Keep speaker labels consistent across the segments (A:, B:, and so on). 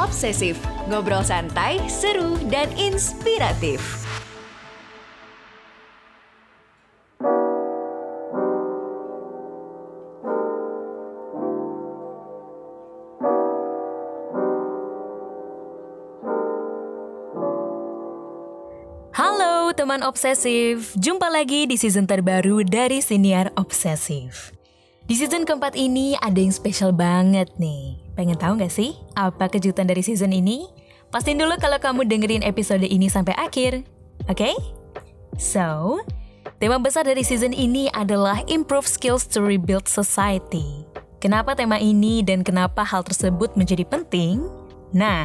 A: Obsesif, ngobrol santai, seru, dan inspiratif. Halo teman obsesif, jumpa lagi di season terbaru dari Siniar Obsesif. Di season keempat ini ada yang spesial banget nih. Pengen tahu gak sih apa kejutan dari season ini? Pastiin dulu kalau kamu dengerin episode ini sampai akhir. Oke? Okay? So, tema besar dari season ini adalah Improve Skills to Rebuild Society. Kenapa tema ini dan kenapa hal tersebut menjadi penting? Nah,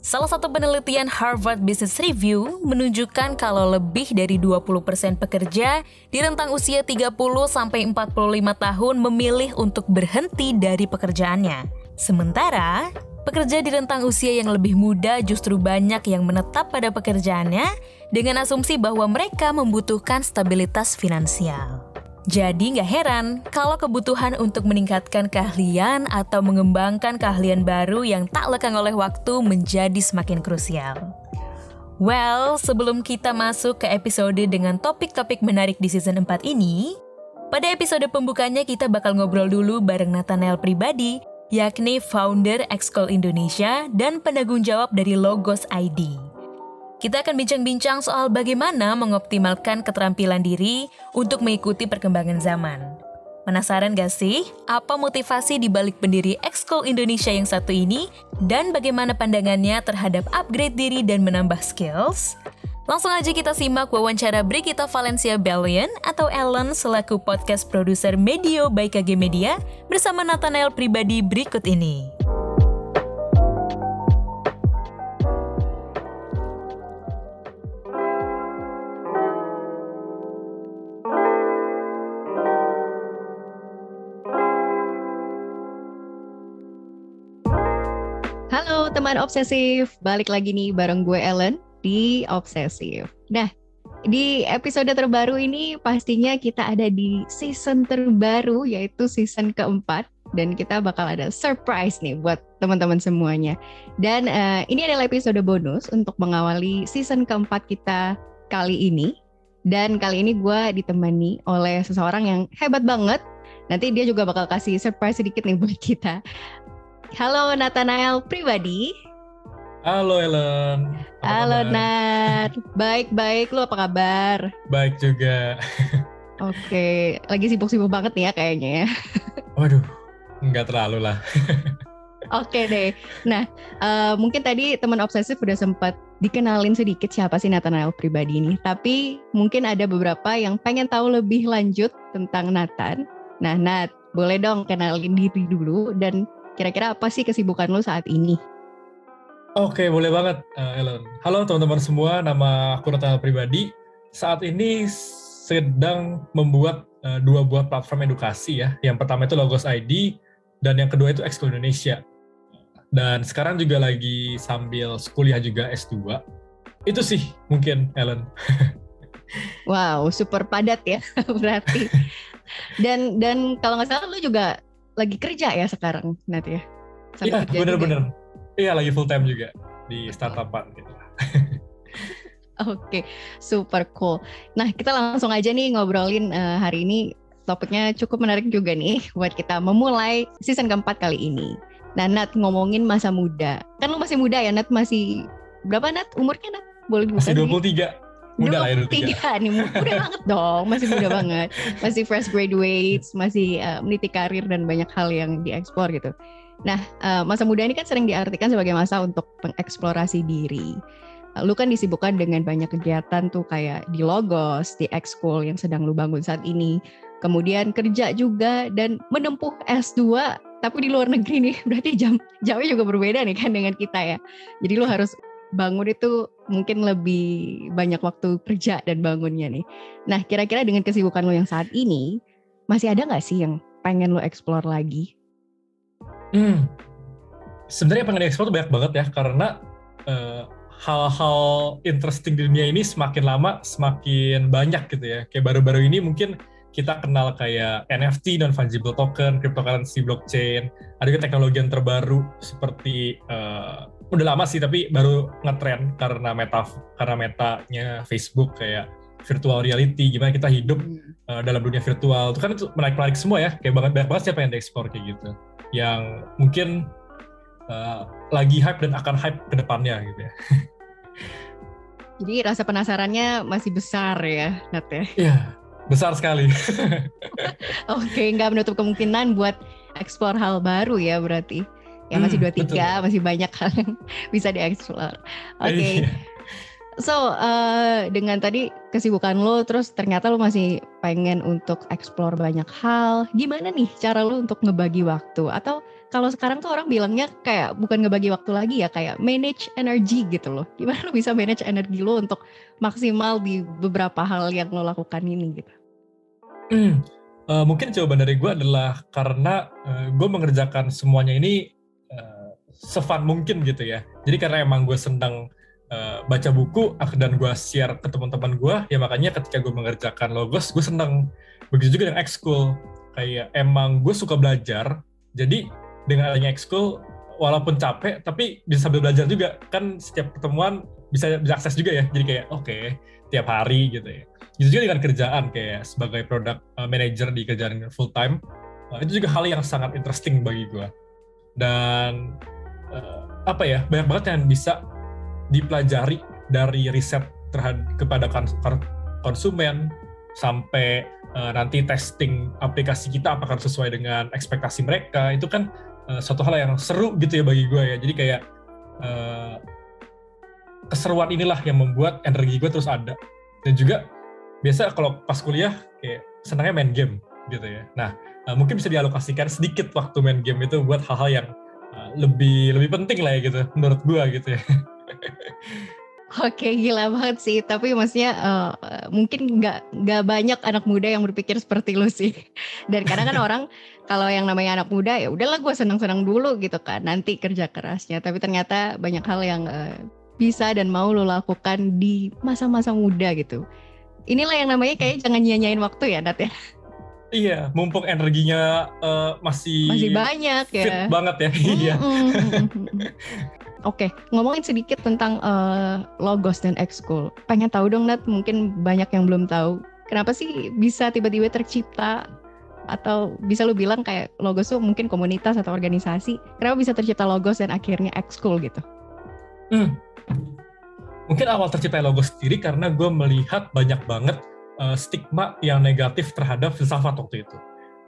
A: Salah satu penelitian Harvard Business Review menunjukkan kalau lebih dari 20% pekerja di rentang usia 30 sampai 45 tahun memilih untuk berhenti dari pekerjaannya. Sementara, pekerja di rentang usia yang lebih muda justru banyak yang menetap pada pekerjaannya dengan asumsi bahwa mereka membutuhkan stabilitas finansial. Jadi nggak heran kalau kebutuhan untuk meningkatkan keahlian atau mengembangkan keahlian baru yang tak lekang oleh waktu menjadi semakin krusial. Well, sebelum kita masuk ke episode dengan topik-topik menarik di season 4 ini, pada episode pembukanya kita bakal ngobrol dulu bareng Nathaniel pribadi, yakni founder Excol Indonesia dan penanggung jawab dari Logos ID. Kita akan bincang-bincang soal bagaimana mengoptimalkan keterampilan diri untuk mengikuti perkembangan zaman. Penasaran gak sih apa motivasi di balik pendiri Exco Indonesia yang satu ini dan bagaimana pandangannya terhadap upgrade diri dan menambah skills? Langsung aja kita simak wawancara Brigita Valencia Bellion atau Ellen selaku podcast produser Medio by KG Media bersama Nathanael pribadi berikut ini.
B: teman obsesif, balik lagi nih bareng gue Ellen di Obsesif. Nah, di episode terbaru ini pastinya kita ada di season terbaru yaitu season keempat dan kita bakal ada surprise nih buat teman-teman semuanya. Dan uh, ini adalah episode bonus untuk mengawali season keempat kita kali ini. Dan kali ini gue ditemani oleh seseorang yang hebat banget. Nanti dia juga bakal kasih surprise sedikit nih buat kita. Halo Nathanael pribadi.
C: Halo Ellen.
B: Apa Halo kabar? Nat. Baik-baik, lu apa kabar?
C: Baik juga.
B: Oke, lagi sibuk-sibuk banget nih ya kayaknya ya.
C: Waduh, nggak terlalu lah.
B: Oke deh. Nah, uh, mungkin tadi teman obsesif udah sempat dikenalin sedikit siapa sih Nathanael pribadi ini. Tapi mungkin ada beberapa yang pengen tahu lebih lanjut tentang Nathan. Nah, Nat, boleh dong kenalin diri dulu dan Kira-kira apa sih kesibukan lo saat ini?
C: Oke, boleh banget, uh, Ellen. Halo teman-teman semua, nama aku Natal pribadi. Saat ini sedang membuat uh, dua buah platform edukasi ya. Yang pertama itu Logos ID, dan yang kedua itu Exco Indonesia. Dan sekarang juga lagi sambil kuliah juga S2. Itu sih mungkin, Ellen.
B: wow, super padat ya berarti. Dan dan kalau nggak salah lu juga lagi kerja ya sekarang nanti ya?
C: Iya bener-bener. Iya lagi full time juga di startupan gitu.
B: Oke, okay, super cool. Nah, kita langsung aja nih ngobrolin uh, hari ini topiknya cukup menarik juga nih buat kita memulai season keempat kali ini. Nah, Nat ngomongin masa muda. Kan lu masih muda ya, Nat masih berapa Nat umurnya Nat?
C: Boleh Masih 23 muda lah ya
B: tiga nih muda banget dong masih muda banget masih fresh graduates masih uh, meniti karir dan banyak hal yang dieksplor gitu nah uh, masa muda ini kan sering diartikan sebagai masa untuk mengeksplorasi diri uh, lu kan disibukkan dengan banyak kegiatan tuh kayak di Logos di Excool yang sedang lu bangun saat ini kemudian kerja juga dan menempuh S2 tapi di luar negeri nih berarti jam jamnya juga berbeda nih kan dengan kita ya jadi lu harus bangun itu mungkin lebih banyak waktu kerja dan bangunnya nih. Nah, kira-kira dengan kesibukan lo yang saat ini, masih ada nggak sih yang pengen lo explore lagi?
C: Hmm, sebenarnya pengen explore tuh banyak banget ya, karena eh, hal-hal interesting di dunia ini semakin lama semakin banyak gitu ya. Kayak baru-baru ini mungkin kita kenal kayak NFT non fungible token, cryptocurrency, blockchain, ada juga teknologi yang terbaru seperti uh, udah lama sih tapi baru ngetrend karena meta karena metanya Facebook kayak virtual reality, gimana kita hidup uh, dalam dunia virtual. Itu kan itu menarik-menarik semua ya, kayak banget banyak banget siapa yang diekspor kayak gitu. Yang mungkin uh, lagi hype dan akan hype ke depannya gitu ya.
B: Jadi rasa penasarannya masih besar ya, Nat ya?
C: Iya, besar sekali.
B: Oke, nggak menutup kemungkinan buat eksplor hal baru ya berarti. Ya masih hmm, dua tiga, masih banyak hal yang bisa dieksplor. Oke. Okay. So, uh, dengan tadi kesibukan lo, terus ternyata lo masih pengen untuk eksplor banyak hal. Gimana nih cara lo untuk ngebagi waktu? Atau kalau sekarang tuh orang bilangnya kayak bukan ngebagi waktu lagi ya kayak manage energi gitu loh. Gimana lo bisa manage energi lo untuk maksimal di beberapa hal yang lo lakukan ini gitu?
C: Hmm, uh, mungkin jawaban dari gue adalah karena uh, gue mengerjakan semuanya ini uh, sefun mungkin gitu ya. Jadi karena emang gue senang uh, baca buku dan gue share ke teman-teman gue, ya makanya ketika gue mengerjakan logos, gue senang. Begitu juga dengan ekskul. Kayak emang gue suka belajar, jadi dengan adanya ekskul walaupun capek tapi bisa sambil belajar juga kan setiap pertemuan bisa bisa akses juga ya jadi kayak oke okay, tiap hari gitu ya itu juga dengan kerjaan kayak sebagai product uh, manager di kerjaan full time uh, itu juga hal yang sangat interesting bagi gue dan apa ya banyak banget yang bisa dipelajari dari riset terhadap kepada konsumen sampai uh, nanti testing aplikasi kita apakah sesuai dengan ekspektasi mereka itu kan uh, suatu hal yang seru gitu ya bagi gue ya. Jadi kayak uh, keseruan inilah yang membuat energi gue terus ada. Dan juga biasa kalau pas kuliah kayak senangnya main game gitu ya. Nah uh, mungkin bisa dialokasikan sedikit waktu main game itu buat hal-hal yang uh, lebih lebih penting lah ya gitu menurut gue gitu ya
B: Oke gila banget sih, tapi maksudnya uh, mungkin nggak nggak banyak anak muda yang berpikir seperti lu sih. Dan kadang kan orang kalau yang namanya anak muda ya udahlah gue senang-senang dulu gitu kan, nanti kerja kerasnya. Tapi ternyata banyak hal yang uh, bisa dan mau lo lakukan di masa-masa muda gitu. Inilah yang namanya kayak jangan nyanyain waktu ya, Nat ya.
C: Iya, mumpung energinya uh, masih
B: masih banyak ya.
C: Fit banget ya. Iya.
B: Oke, okay, ngomongin sedikit tentang uh, logos dan ekskul. Pengen tahu dong Nat, mungkin banyak yang belum tahu. Kenapa sih bisa tiba-tiba tercipta atau bisa lu bilang kayak logos tuh mungkin komunitas atau organisasi. Kenapa bisa tercipta logos dan akhirnya ekskul gitu?
C: Hmm. Mungkin awal tercipta logos sendiri karena gue melihat banyak banget uh, stigma yang negatif terhadap filsafat waktu itu.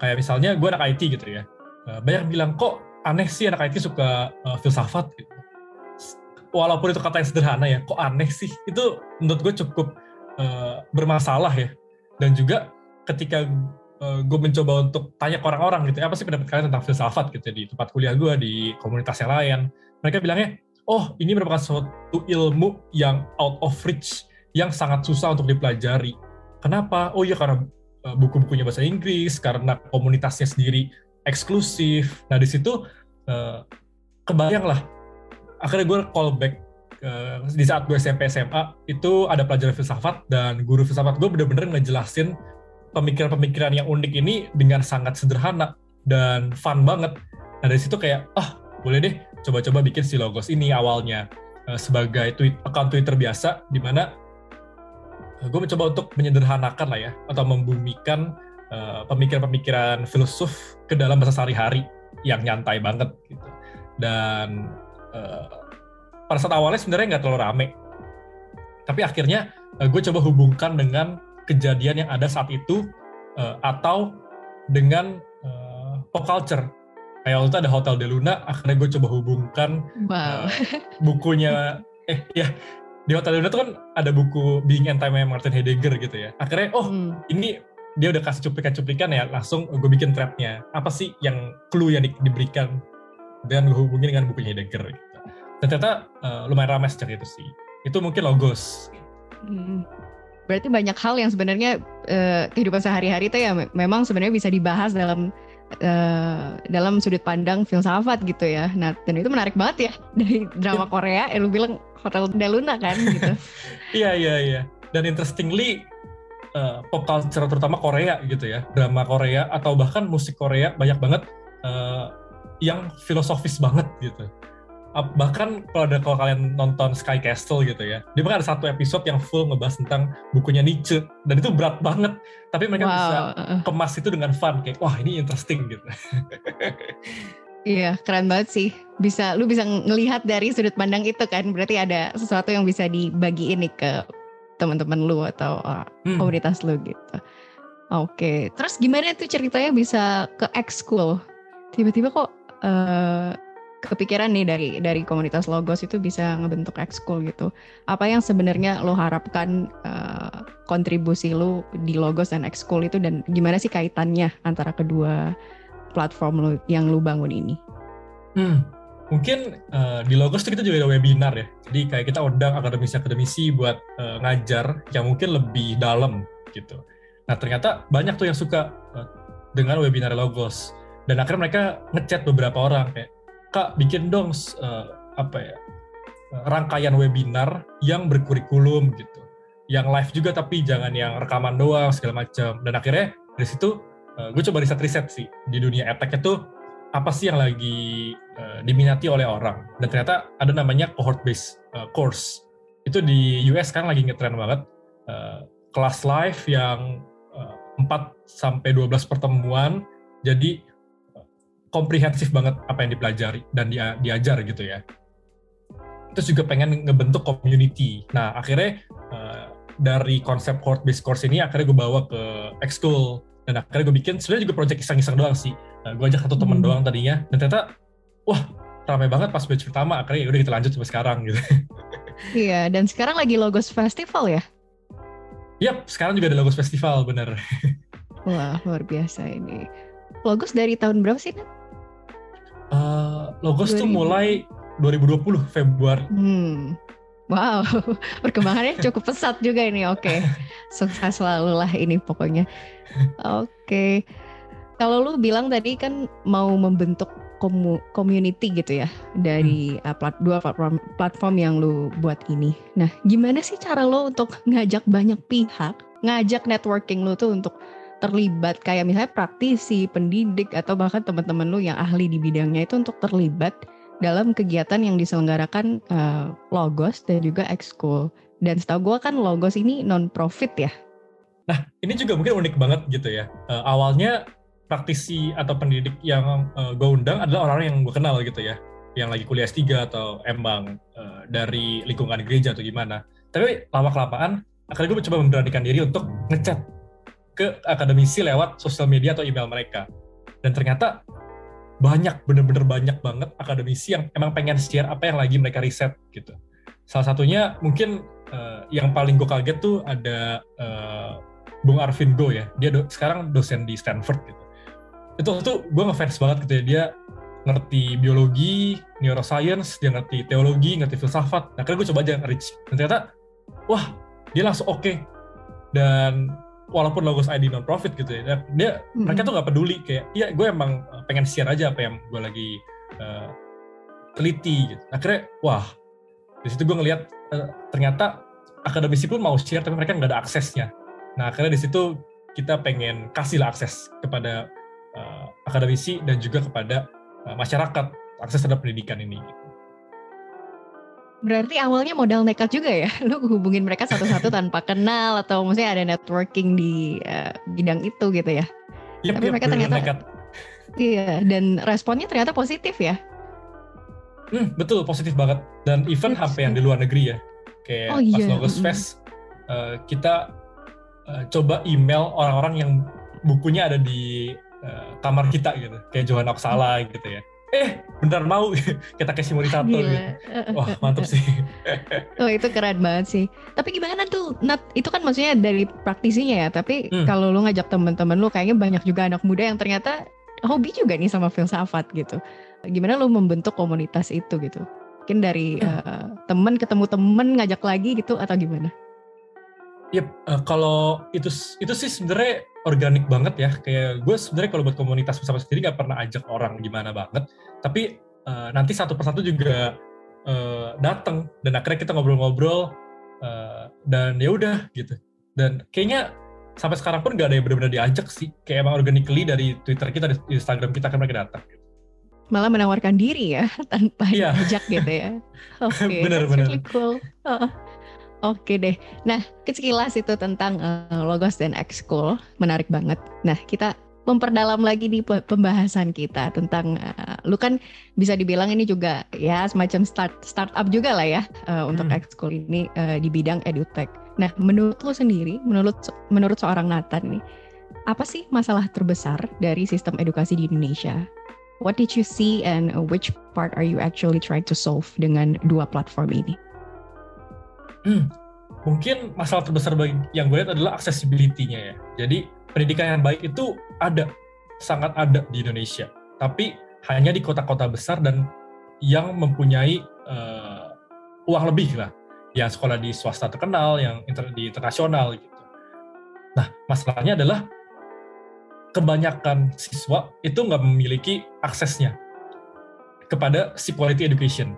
C: Kayak misalnya gue anak IT gitu ya. Uh, banyak bilang kok aneh sih anak IT suka uh, filsafat gitu walaupun itu kata yang sederhana ya, kok aneh sih? Itu menurut gue cukup uh, bermasalah ya. Dan juga ketika uh, gue mencoba untuk tanya ke orang-orang gitu, apa sih pendapat kalian tentang filsafat gitu di tempat kuliah gue, di komunitas yang lain. Mereka bilangnya, oh ini merupakan suatu ilmu yang out of reach, yang sangat susah untuk dipelajari. Kenapa? Oh iya karena uh, buku-bukunya bahasa Inggris, karena komunitasnya sendiri eksklusif. Nah di situ uh, kebayang lah akhirnya gue callback uh, di saat gue SMP SMA itu ada pelajaran filsafat dan guru filsafat gue bener-bener ngejelasin pemikiran-pemikiran yang unik ini dengan sangat sederhana dan fun banget. Nah dari situ kayak ah boleh deh coba-coba bikin si logos ini awalnya uh, sebagai tweet account Twitter biasa di mana uh, gue mencoba untuk menyederhanakan lah ya atau membumikan pemikiran-pemikiran uh, filsuf ke dalam bahasa sehari-hari yang nyantai banget gitu. Dan uh, pada saat awalnya sebenarnya nggak terlalu rame. Tapi akhirnya uh, gue coba hubungkan dengan kejadian yang ada saat itu uh, atau dengan uh, pop culture. Kayak waktu itu ada Hotel de Luna akhirnya gue coba hubungkan wow. uh, bukunya eh ya di Hotel de Luna tuh kan ada buku Being and Time Martin Heidegger gitu ya. Akhirnya oh hmm. ini dia udah kasih cuplikan-cuplikan ya langsung gue bikin threadnya. Apa sih yang clue yang di, diberikan dan gue hubungin dengan bukunya Heidegger gitu. Dan ternyata uh, lumayan ramai sejak itu sih. Itu mungkin logos.
B: Hmm. Berarti banyak hal yang sebenarnya uh, kehidupan sehari-hari itu ya memang sebenarnya bisa dibahas dalam uh, dalam sudut pandang filsafat gitu ya. Nah, dan itu menarik banget ya dari drama Korea. Eh, lu bilang Hotel Deluna kan gitu.
C: Iya iya iya. Dan interestingly uh, pop culture terutama Korea gitu ya, drama Korea atau bahkan musik Korea banyak banget uh, yang filosofis banget gitu. Bahkan kalau ada kalau kalian nonton Sky Castle gitu ya, dia bahkan ada satu episode yang full ngebahas tentang bukunya Nietzsche dan itu berat banget, tapi mereka wow. bisa kemas itu dengan fun kayak wah ini interesting gitu.
B: Iya, keren banget sih. Bisa lu bisa ngelihat dari sudut pandang itu kan. Berarti ada sesuatu yang bisa dibagi ini ke teman-teman lu atau uh, hmm. komunitas lu gitu. Oke, okay. terus gimana tuh ceritanya bisa ke ekskul? Tiba-tiba kok uh, kepikiran nih dari dari komunitas logos itu bisa ngebentuk ekskul gitu. Apa yang sebenarnya lo harapkan uh, kontribusi lu di logos dan ekskul itu dan gimana sih kaitannya antara kedua platform lu yang lu bangun ini?
C: Hmm, mungkin uh, di Logos itu kita juga ada webinar ya. Jadi kayak kita undang akademisi-akademisi buat uh, ngajar yang mungkin lebih dalam gitu. Nah ternyata banyak tuh yang suka uh, dengan webinar Logos. Dan akhirnya mereka ngechat beberapa orang kayak, kak bikin dong uh, apa ya rangkaian webinar yang berkurikulum gitu, yang live juga tapi jangan yang rekaman doang segala macam. Dan akhirnya dari situ uh, gue coba riset-riset sih di dunia etek itu apa sih yang lagi uh, diminati oleh orang. Dan ternyata ada namanya cohort based uh, course. Itu di US kan lagi ngetren banget. Uh, kelas live yang uh, 4 sampai 12 pertemuan. Jadi komprehensif banget apa yang dipelajari dan dia, diajar gitu ya terus juga pengen ngebentuk community nah akhirnya uh, dari konsep cohort based course ini akhirnya gue bawa ke X-School dan akhirnya gue bikin sebenarnya juga project iseng-iseng doang sih nah, gue ajak satu temen hmm. doang tadinya dan ternyata wah ramai banget pas batch pertama akhirnya ya udah kita lanjut sampai sekarang gitu
B: iya dan sekarang lagi logos festival ya
C: Yap, sekarang juga ada Logos Festival, bener.
B: Wah, luar biasa ini. Logos dari tahun berapa sih, Nat?
C: Uh, Logos 2000. tuh mulai 2020, Februari.
B: Hmm. Wow, perkembangannya cukup pesat juga ini. Oke, okay. sukses selalu lah ini pokoknya. Oke, okay. kalau lu bilang tadi kan mau membentuk komu community gitu ya dari hmm. uh, plat dua platform platform yang lu buat ini. Nah, gimana sih cara lo untuk ngajak banyak pihak, ngajak networking lu tuh untuk terlibat kayak misalnya praktisi, pendidik atau bahkan teman-teman lu yang ahli di bidangnya itu untuk terlibat dalam kegiatan yang diselenggarakan uh, Logos dan juga Exco. Dan setahu gue kan Logos ini non profit ya.
C: Nah ini juga mungkin unik banget gitu ya. Uh, awalnya praktisi atau pendidik yang uh, gue undang adalah orang-orang yang gue kenal gitu ya, yang lagi kuliah S3 atau emang uh, dari lingkungan gereja atau gimana. Tapi lama kelamaan akhirnya gue mencoba memberanikan diri untuk ngechat ke akademisi lewat sosial media atau email mereka. Dan ternyata banyak bener-bener banyak banget akademisi yang emang pengen share apa yang lagi mereka riset gitu. Salah satunya mungkin uh, yang paling gue kaget tuh ada uh, Bung Arvin Go ya. Dia do, sekarang dosen di Stanford gitu. Itu tuh gue ngefans banget gitu ya. Dia ngerti biologi, neuroscience, dia ngerti teologi, ngerti filsafat. Nah, karena gue coba aja nge-reach. Dan ternyata, wah, dia langsung oke. Okay. Dan walaupun logos ID non profit gitu ya dia hmm. mereka tuh nggak peduli kayak iya gue emang eh, pengen share aja apa yang gue lagi uh, teliti gitu akhirnya wah di situ gue ngelihat uh, ternyata akademisi pun mau share tapi mereka nggak ada aksesnya nah akhirnya di situ kita pengen kasih lah akses kepada uh, akademisi dan juga kepada uh, masyarakat akses terhadap pendidikan ini gitu.
B: Berarti awalnya modal nekat juga ya, lu hubungin mereka satu-satu tanpa kenal atau maksudnya ada networking di uh, bidang itu gitu ya.
C: Yep, Tapi yep, mereka ternyata nekat.
B: Iya, dan responnya ternyata positif ya.
C: Hmm, betul, positif banget. Dan event HP yang di luar negeri ya. Kayak oh, pas iya. Logos Fest, uh, kita uh, coba email orang-orang yang bukunya ada di uh, kamar kita gitu. Kayak Johan Oksala gitu ya eh benar mau kita kasih satu gitu. Wah mantap sih.
B: oh itu keren banget sih. Tapi gimana tuh Nat? Itu kan maksudnya dari praktisinya ya. Tapi hmm. kalau lu ngajak temen-temen lu kayaknya banyak juga anak muda yang ternyata hobi juga nih sama filsafat gitu. Gimana lu membentuk komunitas itu gitu? Mungkin dari hmm. uh, temen ketemu temen ngajak lagi gitu atau gimana?
C: Yep, uh, kalau itu itu sih sebenarnya organik banget ya. Kayak gue sebenarnya kalau buat komunitas bersama sendiri nggak pernah ajak orang gimana banget. Tapi uh, nanti satu persatu juga uh, datang dan akhirnya kita ngobrol-ngobrol uh, dan ya udah gitu. Dan kayaknya sampai sekarang pun nggak ada yang benar-benar diajak sih kayak emang organically dari Twitter kita di Instagram kita kan mereka datang gitu.
B: malah menawarkan diri ya tanpa
C: Iya.
B: diajak gitu ya oke
C: Bener,
B: that's
C: bener.
B: really cool Heeh. Oke deh. Nah, sekilas itu tentang eh, logos dan ekskul menarik banget. Nah, kita memperdalam lagi di pe- pembahasan kita tentang eh, lu kan bisa dibilang ini juga ya semacam start startup juga lah ya eh, untuk
C: Hmm.
B: ekskul ini eh, di bidang edutech. Nah, menurut lu sendiri, menurut menurut seorang Nathan nih, apa sih masalah terbesar dari sistem edukasi di Indonesia? What did you see and uh, which part are you actually trying to solve dengan dua platform ini?
C: Hmm, mungkin masalah terbesar yang gue lihat adalah accessibility-nya ya. Jadi pendidikan yang baik itu ada, sangat ada di Indonesia. Tapi hanya di kota-kota besar dan yang mempunyai eh, uang lebih lah. Yang sekolah di swasta terkenal, yang inter- di internasional gitu. Nah, masalahnya adalah kebanyakan siswa itu nggak memiliki aksesnya kepada si quality education.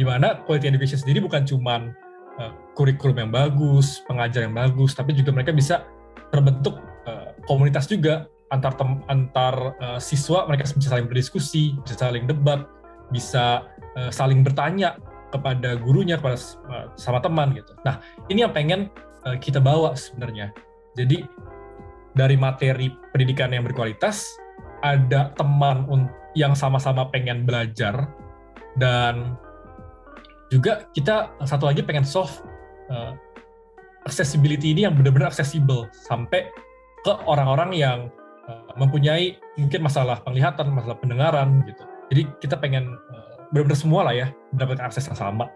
C: Di mana quality education sendiri bukan cuman uh, kurikulum yang bagus, pengajar yang bagus, tapi juga mereka bisa terbentuk uh, komunitas juga antar tem- antar uh, siswa mereka bisa saling berdiskusi, bisa saling debat, bisa uh, saling bertanya kepada gurunya, kepada uh, sama teman gitu. Nah, ini yang pengen uh, kita bawa sebenarnya. Jadi dari materi pendidikan yang berkualitas ada teman yang sama-sama pengen belajar dan juga kita satu lagi pengen solve uh, accessibility ini yang benar-benar accessible sampai ke orang-orang yang uh, mempunyai mungkin masalah penglihatan, masalah pendengaran gitu. Jadi kita pengen uh, benar-benar semua lah ya mendapatkan akses yang sama.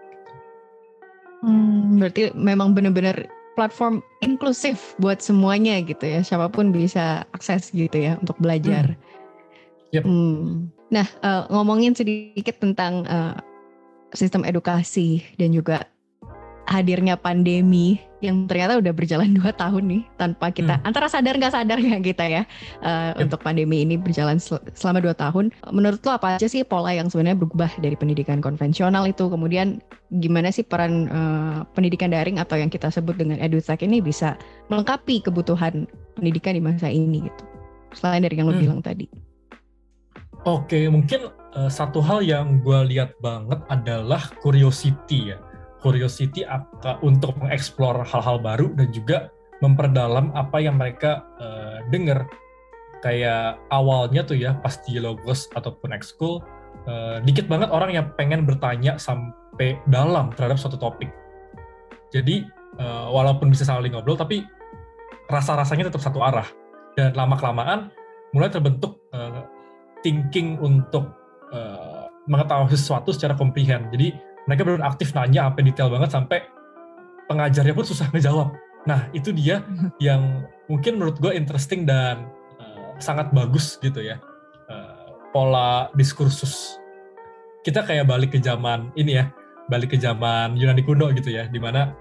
B: Hmm, berarti memang benar-benar platform inklusif buat semuanya gitu ya. Siapa pun bisa akses gitu ya untuk belajar.
C: Yep.
B: Hmm. Nah, eh, ngomongin sedikit tentang eh, sistem edukasi dan juga hadirnya pandemi yang ternyata udah berjalan dua tahun nih tanpa kita antara sadar nggak sadar ya kita ya eh,
C: Yep.
B: untuk pandemi ini berjalan sel- selama dua tahun. Menurut lo apa aja sih pola yang sebenarnya berubah dari pendidikan konvensional itu kemudian gimana sih peran eh, pendidikan daring atau yang kita sebut dengan edutech ini bisa melengkapi kebutuhan pendidikan di masa ini gitu. Selain dari yang lo
C: Hmm.
B: bilang tadi.
C: Oke, mungkin uh, satu hal yang gue lihat banget adalah curiosity ya. Curiosity aka- untuk mengeksplor hal-hal baru dan juga memperdalam apa yang mereka uh, dengar. Kayak awalnya tuh ya, pas di Logos ataupun Ekskul, uh, dikit banget orang yang pengen bertanya sampai dalam terhadap suatu topik. Jadi, uh, walaupun bisa saling ngobrol, tapi rasa-rasanya tetap satu arah. Dan lama-kelamaan mulai terbentuk uh, thinking untuk uh, mengetahui sesuatu secara comprehend. Jadi mereka benar aktif nanya sampai detail banget sampai pengajarnya pun susah ngejawab. Nah itu dia yang mungkin menurut gue interesting dan uh, sangat bagus gitu ya Uh, pola diskursus. Kita kayak balik ke zaman ini ya, balik ke zaman Yunani kuno gitu ya, di mana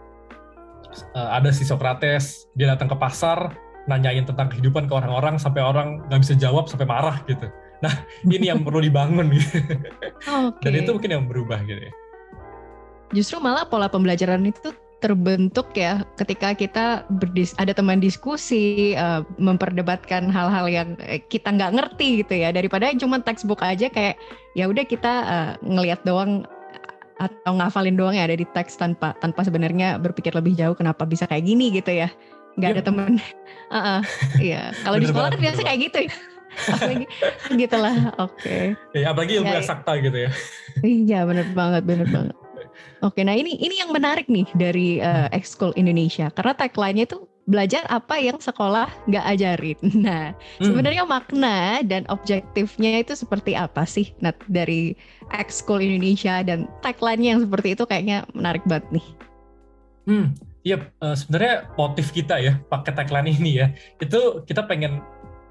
C: uh, ada si Socrates dia datang ke pasar nanyain tentang kehidupan ke orang-orang sampai orang nggak bisa jawab sampai marah gitu. Nah ini yang perlu dibangun gitu.
B: Oke.
C: dan itu mungkin yang berubah gitu ya.
B: Justru malah pola pembelajaran itu terbentuk ya ketika kita berdis ada teman diskusi eh, memperdebatkan hal-hal yang eh, kita nggak ngerti gitu ya daripada cuma textbook aja kayak ya udah kita eh, ngelihat doang atau ngafalin doang ya ada di teks tanpa tanpa sebenarnya berpikir lebih jauh kenapa bisa kayak gini gitu ya nggak ada
C: Iya.
B: temen Heeh, iya kalau di sekolah kan biasa kayak gitu ya apalagi gitulah oke
C: Ya, apalagi ilmu
B: Ya,
C: yang sakta gitu ya.
B: Iya bener banget, bener banget. Oke, nah ini ini yang menarik nih dari uh, Ekskul Indonesia karena tagline-nya itu belajar apa yang sekolah nggak ajarin. Nah,
C: Hmm.
B: sebenarnya makna dan objektifnya itu seperti apa sih Nat dari Ekskul Indonesia dan tagline-nya yang seperti itu kayaknya menarik banget nih.
C: Hmm, iya eh, sebenarnya motif kita ya pakai tagline ini ya itu kita pengen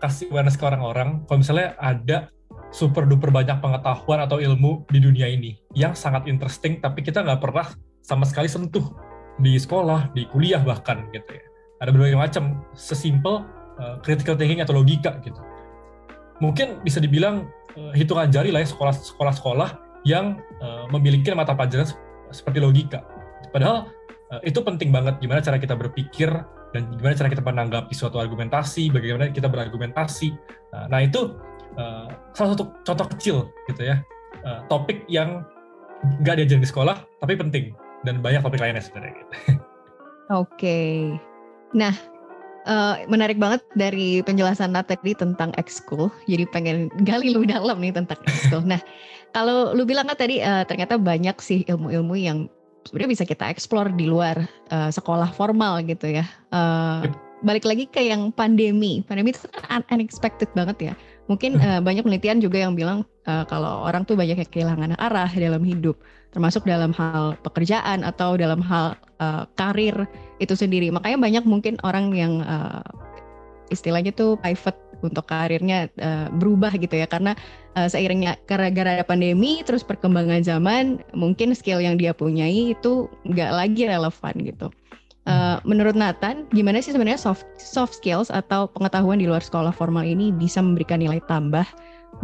C: kasih awareness ke orang-orang kalau misalnya ada super duper banyak pengetahuan atau ilmu di dunia ini yang sangat interesting tapi kita nggak pernah sama sekali sentuh di sekolah, di kuliah bahkan gitu ya. Ada berbagai macam sesimpel eh, critical thinking atau logika gitu. Mungkin bisa dibilang eh, hitungan jari lah ya sekolah sekolah-sekolah yang eh, memiliki mata pelajaran se- seperti logika. Padahal Eh, itu penting banget gimana cara kita berpikir dan gimana cara kita menanggapi suatu argumentasi, bagaimana kita berargumentasi. Nah, nah itu uh, salah satu contoh kecil gitu ya, uh, topik yang nggak diajarin di sekolah tapi penting dan banyak topik lainnya sebenarnya. Gitu.
B: Oke, okay. nah uh, menarik banget dari penjelasan Nat tadi tentang ekskul. Jadi pengen gali lebih dalam nih tentang ekskul. nah, kalau lu bilang kan tadi uh, ternyata banyak sih ilmu-ilmu yang sebenarnya bisa kita eksplor di luar uh, sekolah formal gitu ya. Uh, balik lagi ke yang pandemi. Pandemi itu kan unexpected banget ya. Mungkin uh, banyak penelitian juga yang bilang uh, kalau orang tuh banyak yang kehilangan arah dalam hidup, termasuk dalam hal pekerjaan atau dalam hal uh, karir itu sendiri. Makanya banyak mungkin orang yang uh, istilahnya tuh pivot untuk karirnya uh, berubah gitu ya karena uh, seiringnya gara-gara pandemi terus perkembangan zaman mungkin skill yang dia punyai itu nggak lagi relevan gitu. Uh, menurut Nathan, gimana sih sebenarnya soft soft skills atau pengetahuan di luar sekolah formal ini bisa memberikan nilai tambah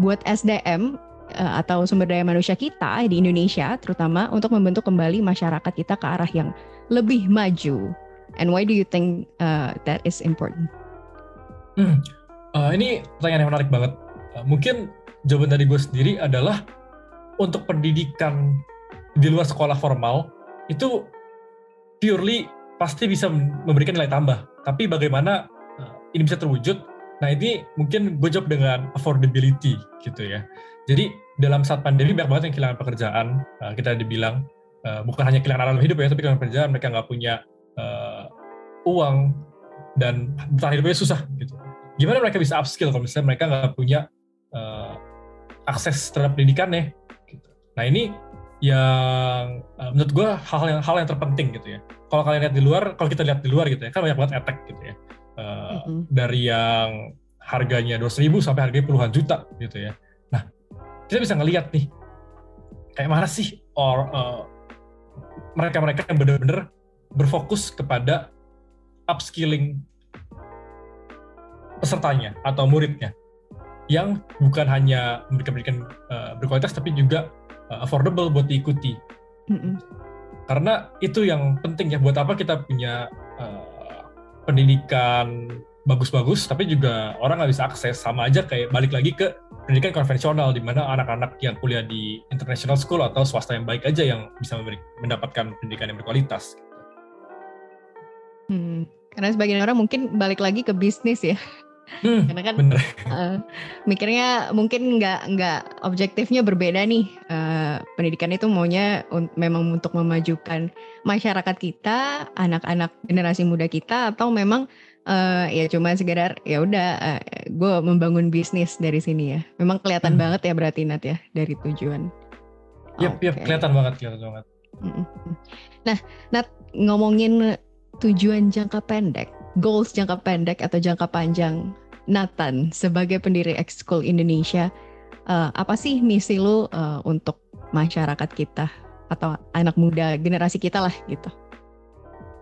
B: buat SDM uh, atau sumber daya manusia kita di Indonesia, terutama untuk membentuk kembali masyarakat kita ke arah yang lebih maju? And why do you think uh, that is important?
C: Hmm, Uh, ini pertanyaan yang menarik banget. Uh, mungkin jawaban dari gue sendiri adalah untuk pendidikan di luar sekolah formal itu purely pasti bisa memberikan nilai tambah. Tapi bagaimana uh, ini bisa terwujud? Nah ini mungkin gue jawab dengan affordability gitu ya. Jadi dalam saat pandemi banyak banget yang kehilangan pekerjaan. Uh, kita dibilang uh, bukan hanya kehilangan alam hidup ya, tapi kehilangan pekerjaan. Mereka nggak punya uh, uang dan bertahan hidupnya susah gitu gimana mereka bisa upskill kalau misalnya mereka nggak punya uh, akses terhadap pendidikannya gitu. nah ini yang uh, menurut gue hal yang hal yang terpenting gitu ya kalau kalian lihat di luar kalau kita lihat di luar gitu ya kan banyak banget attack gitu ya uh, mm-hmm. dari yang harganya dua ribu sampai harganya puluhan juta gitu ya nah kita bisa ngelihat nih kayak mana sih or uh, mereka-mereka yang benar-benar berfokus kepada upskilling pesertanya atau muridnya yang bukan hanya memberikan pendidikan uh, berkualitas tapi juga uh, affordable buat diikuti. Mm-hmm. Karena itu yang penting ya buat apa kita punya uh, pendidikan bagus-bagus tapi juga orang nggak bisa akses sama aja kayak balik lagi ke pendidikan konvensional di mana anak-anak yang kuliah di international school atau swasta yang baik aja yang bisa memberi, mendapatkan pendidikan yang berkualitas.
B: Hmm, karena sebagian orang mungkin balik lagi ke bisnis ya. Hmm, Karena kan Uh, mikirnya mungkin nggak nggak objektifnya berbeda nih. Uh, pendidikan itu maunya un memang untuk memajukan masyarakat kita, anak-anak generasi muda kita, atau memang uh, ya cuma sekedar ya udah uh, gue membangun bisnis dari sini ya. Memang kelihatan hmm. banget ya berarti Nat ya dari tujuan.
C: Yap, okay. yap kelihatan banget, kelihatan banget.
B: Nah, Nat ngomongin tujuan jangka pendek goals jangka pendek atau jangka panjang Nathan sebagai pendiri Ekskul Indonesia uh, apa sih misi lu uh, untuk masyarakat kita atau anak muda generasi kita lah gitu?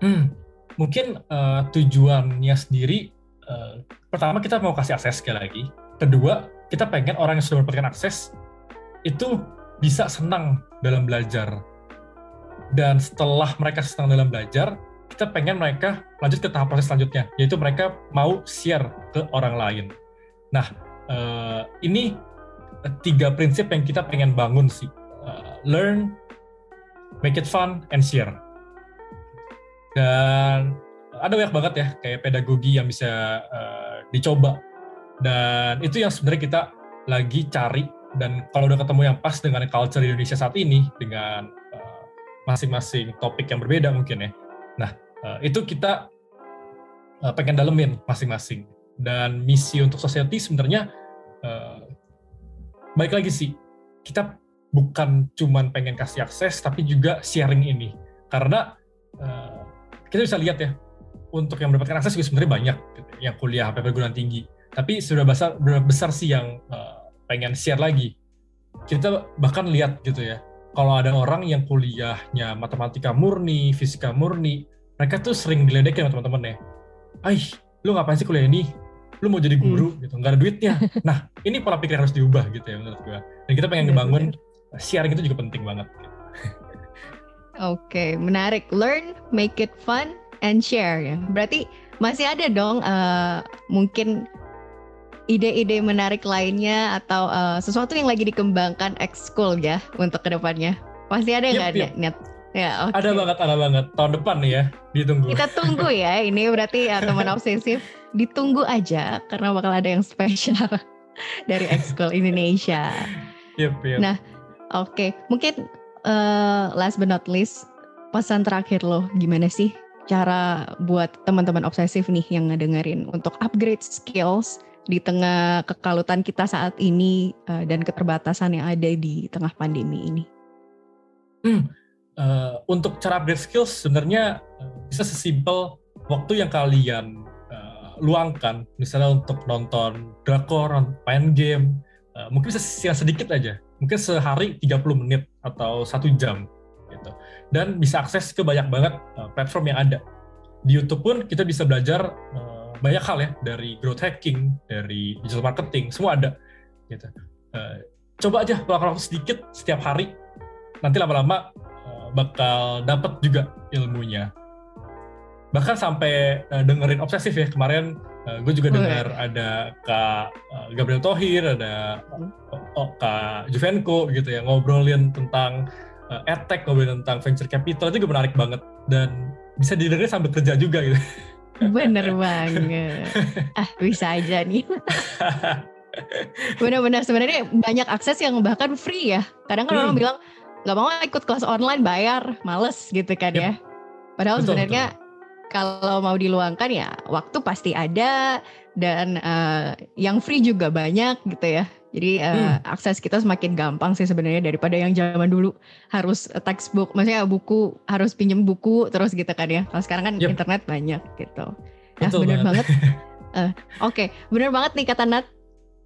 C: Hmm, mungkin uh, tujuannya sendiri uh, pertama kita mau kasih akses sekali lagi. Kedua kita pengen orang yang sudah mendapatkan akses itu bisa senang dalam belajar dan setelah mereka senang dalam belajar kita pengen mereka lanjut ke tahap proses selanjutnya, yaitu mereka mau share ke orang lain. Nah, uh, ini tiga prinsip yang kita pengen bangun sih. Uh, learn, make it fun, and share. Dan ada banyak banget ya, kayak pedagogi yang bisa uh, dicoba. Dan itu yang sebenarnya kita lagi cari. Dan kalau udah ketemu yang pas dengan culture Indonesia saat ini, dengan masing-masing uh, topik yang berbeda mungkin ya, Nah, uh, itu kita uh, pengen dalemin masing-masing. Dan misi untuk society sebenarnya uh, baik lagi sih, kita bukan cuman pengen kasih akses, tapi juga sharing ini. Karena kita bisa lihat ya, untuk yang mendapatkan akses juga sebenarnya banyak gitu, yang kuliah sampai perguruan tinggi. Tapi sudah besar, besar sih yang pengen share lagi. Kita bahkan lihat gitu ya, kalau ada orang yang kuliahnya matematika murni, fisika murni, mereka tuh sering diledekin sama teman-teman ya. Aih, lu ngapain sih kuliah ini? Lu mau jadi guru hmm. gitu, nggak ada duitnya. Nah, ini pola pikir harus diubah gitu ya menurut gue. Dan kita pengen ngebangun sharing itu juga penting banget. Gitu.
B: Oke, okay, menarik. Learn, make it fun, and share ya. Berarti masih ada dong uh, mungkin ide-ide menarik lainnya atau uh, sesuatu yang lagi dikembangkan ekskul ya untuk ke depannya? Pasti ada nggak yep, yep. net?
C: Ya, okay. Ada banget, ada banget. Tahun depan nih ya, ditunggu.
B: Kita tunggu ya, ini berarti ya teman obsesif. Ditunggu aja, karena bakal ada yang spesial dari ekskul Indonesia.
C: Yep, yep.
B: Nah, oke. Okay. Mungkin uh, last but not least, pesan terakhir lo gimana sih cara buat teman-teman obsesif nih yang ngedengerin untuk upgrade skills di tengah kekalutan kita saat ini uh, dan keterbatasan yang ada di tengah pandemi ini?
C: Hmm, uh, untuk cara upgrade skills sebenarnya uh, bisa sesimpel waktu yang kalian uh, luangkan, misalnya untuk nonton drakor, main game, uh, mungkin bisa sedikit aja, mungkin sehari 30 menit atau satu jam gitu. Dan bisa akses ke banyak banget uh, platform yang ada. Di YouTube pun kita bisa belajar uh, banyak hal ya dari growth hacking, dari digital marketing, semua ada gitu. Uh, coba aja pelakukan waktu sedikit setiap hari, nanti lama-lama uh, bakal dapat juga ilmunya. Bahkan sampai uh, dengerin obsesif ya kemarin uh, gue juga dengar oh, ada kak uh, Gabriel Tohir, ada oh, oh, kak Juvenko gitu ya ngobrolin tentang uh, edtech, ngobrolin tentang venture capital itu juga menarik banget dan bisa didengar sambil kerja juga gitu.
B: Bener banget. Ah bisa aja nih. Bener-bener sebenarnya banyak akses yang bahkan free ya. Kadang kan hmm. orang bilang nggak mau ikut kelas online bayar, males gitu kan yep. ya. Padahal sebenarnya kalau mau diluangkan ya waktu pasti ada dan uh, yang free juga banyak gitu ya. Jadi uh, hmm. akses kita semakin gampang sih sebenarnya daripada yang zaman dulu harus textbook, maksudnya buku harus pinjem buku terus gitu kan ya. Kalau sekarang kan yep. internet banyak gitu. Nah Betul bener banget. uh, Oke, okay. bener banget nih kata Nat.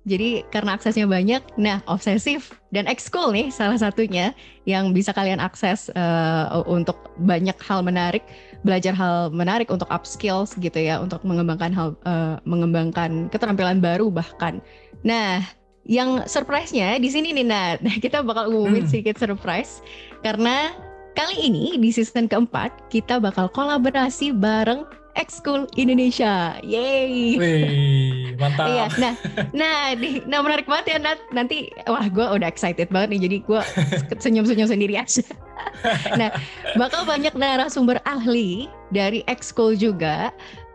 B: Jadi karena aksesnya banyak, nah obsesif dan ekskul nih salah satunya yang bisa kalian akses uh, untuk banyak hal menarik, belajar hal menarik untuk upskills gitu ya, untuk mengembangkan hal, uh, mengembangkan keterampilan baru bahkan. Nah yang surprise-nya di sini nih Nat. Kita bakal umumin hmm. sedikit surprise karena kali ini di season keempat kita bakal kolaborasi bareng X-School Indonesia. Yeay.
C: Wih, mantap.
B: iya, nah, nah, di, nah menarik banget ya Nat. Nanti, wah gue udah excited banget nih. Jadi gue senyum-senyum sendiri aja. nah, bakal banyak narasumber ahli dari X-School juga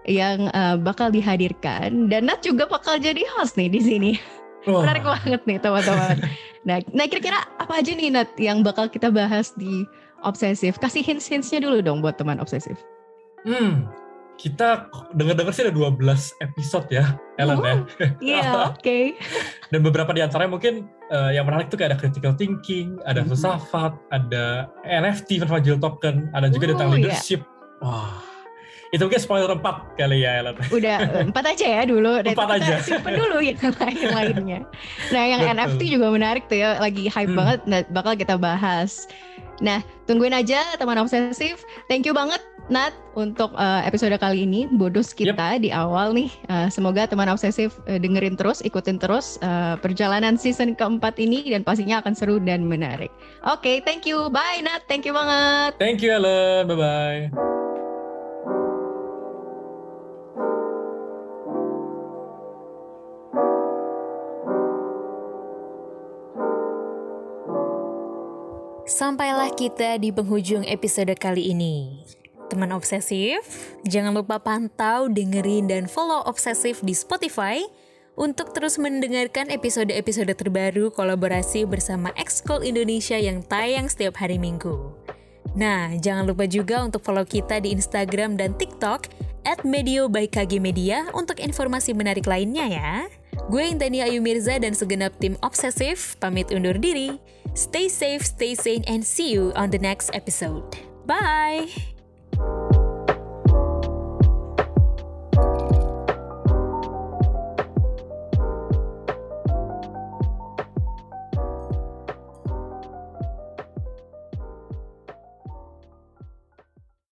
B: yang uh, bakal dihadirkan. Dan Nat juga bakal jadi host nih di sini. Menarik banget nih teman-teman. nah, nah kira-kira apa aja nih Nat yang bakal kita bahas di obsesif? Kasih hints-hintsnya dulu dong buat teman obsesif.
C: Hmm, kita dengar-dengar sih ada 12 episode ya, Ellen
B: ya. Iya, oke. Okay.
C: Dan beberapa di antaranya mungkin uh, yang menarik tuh kayak ada critical thinking, ada mm -hmm. filsafat, ada NFT, fragile token, ada juga uh, tentang iya. leadership. Yeah. Wah, itu mungkin spoiler empat kali ya Ellen.
B: Udah empat aja ya dulu.
C: Empat aja.
B: Simpen dulu yang lain lainnya. Nah yang Betul. NFT juga menarik tuh ya, lagi hype hmm. banget. Nah, bakal kita bahas. Nah tungguin aja teman obsesif. Thank you banget Nat untuk uh, episode kali ini bonus kita yep. di awal nih. Uh, semoga teman obsesif uh, dengerin terus, ikutin terus uh, perjalanan season keempat ini dan pastinya akan seru dan menarik. Oke, okay, thank you. Bye Nat. Thank you banget.
C: Thank you Ellen. Bye bye.
A: Sampailah kita di penghujung episode kali ini. Teman obsesif, jangan lupa pantau, dengerin, dan follow obsesif di Spotify untuk terus mendengarkan episode-episode terbaru kolaborasi bersama Excol Indonesia yang tayang setiap hari Minggu. Nah, jangan lupa juga untuk follow kita di Instagram dan TikTok at Medio by KG Media untuk informasi menarik lainnya ya. Gue Intani Ayu Mirza dan segenap tim Obsesif pamit undur diri. Stay safe, stay sane, and see you on the next episode. Bye!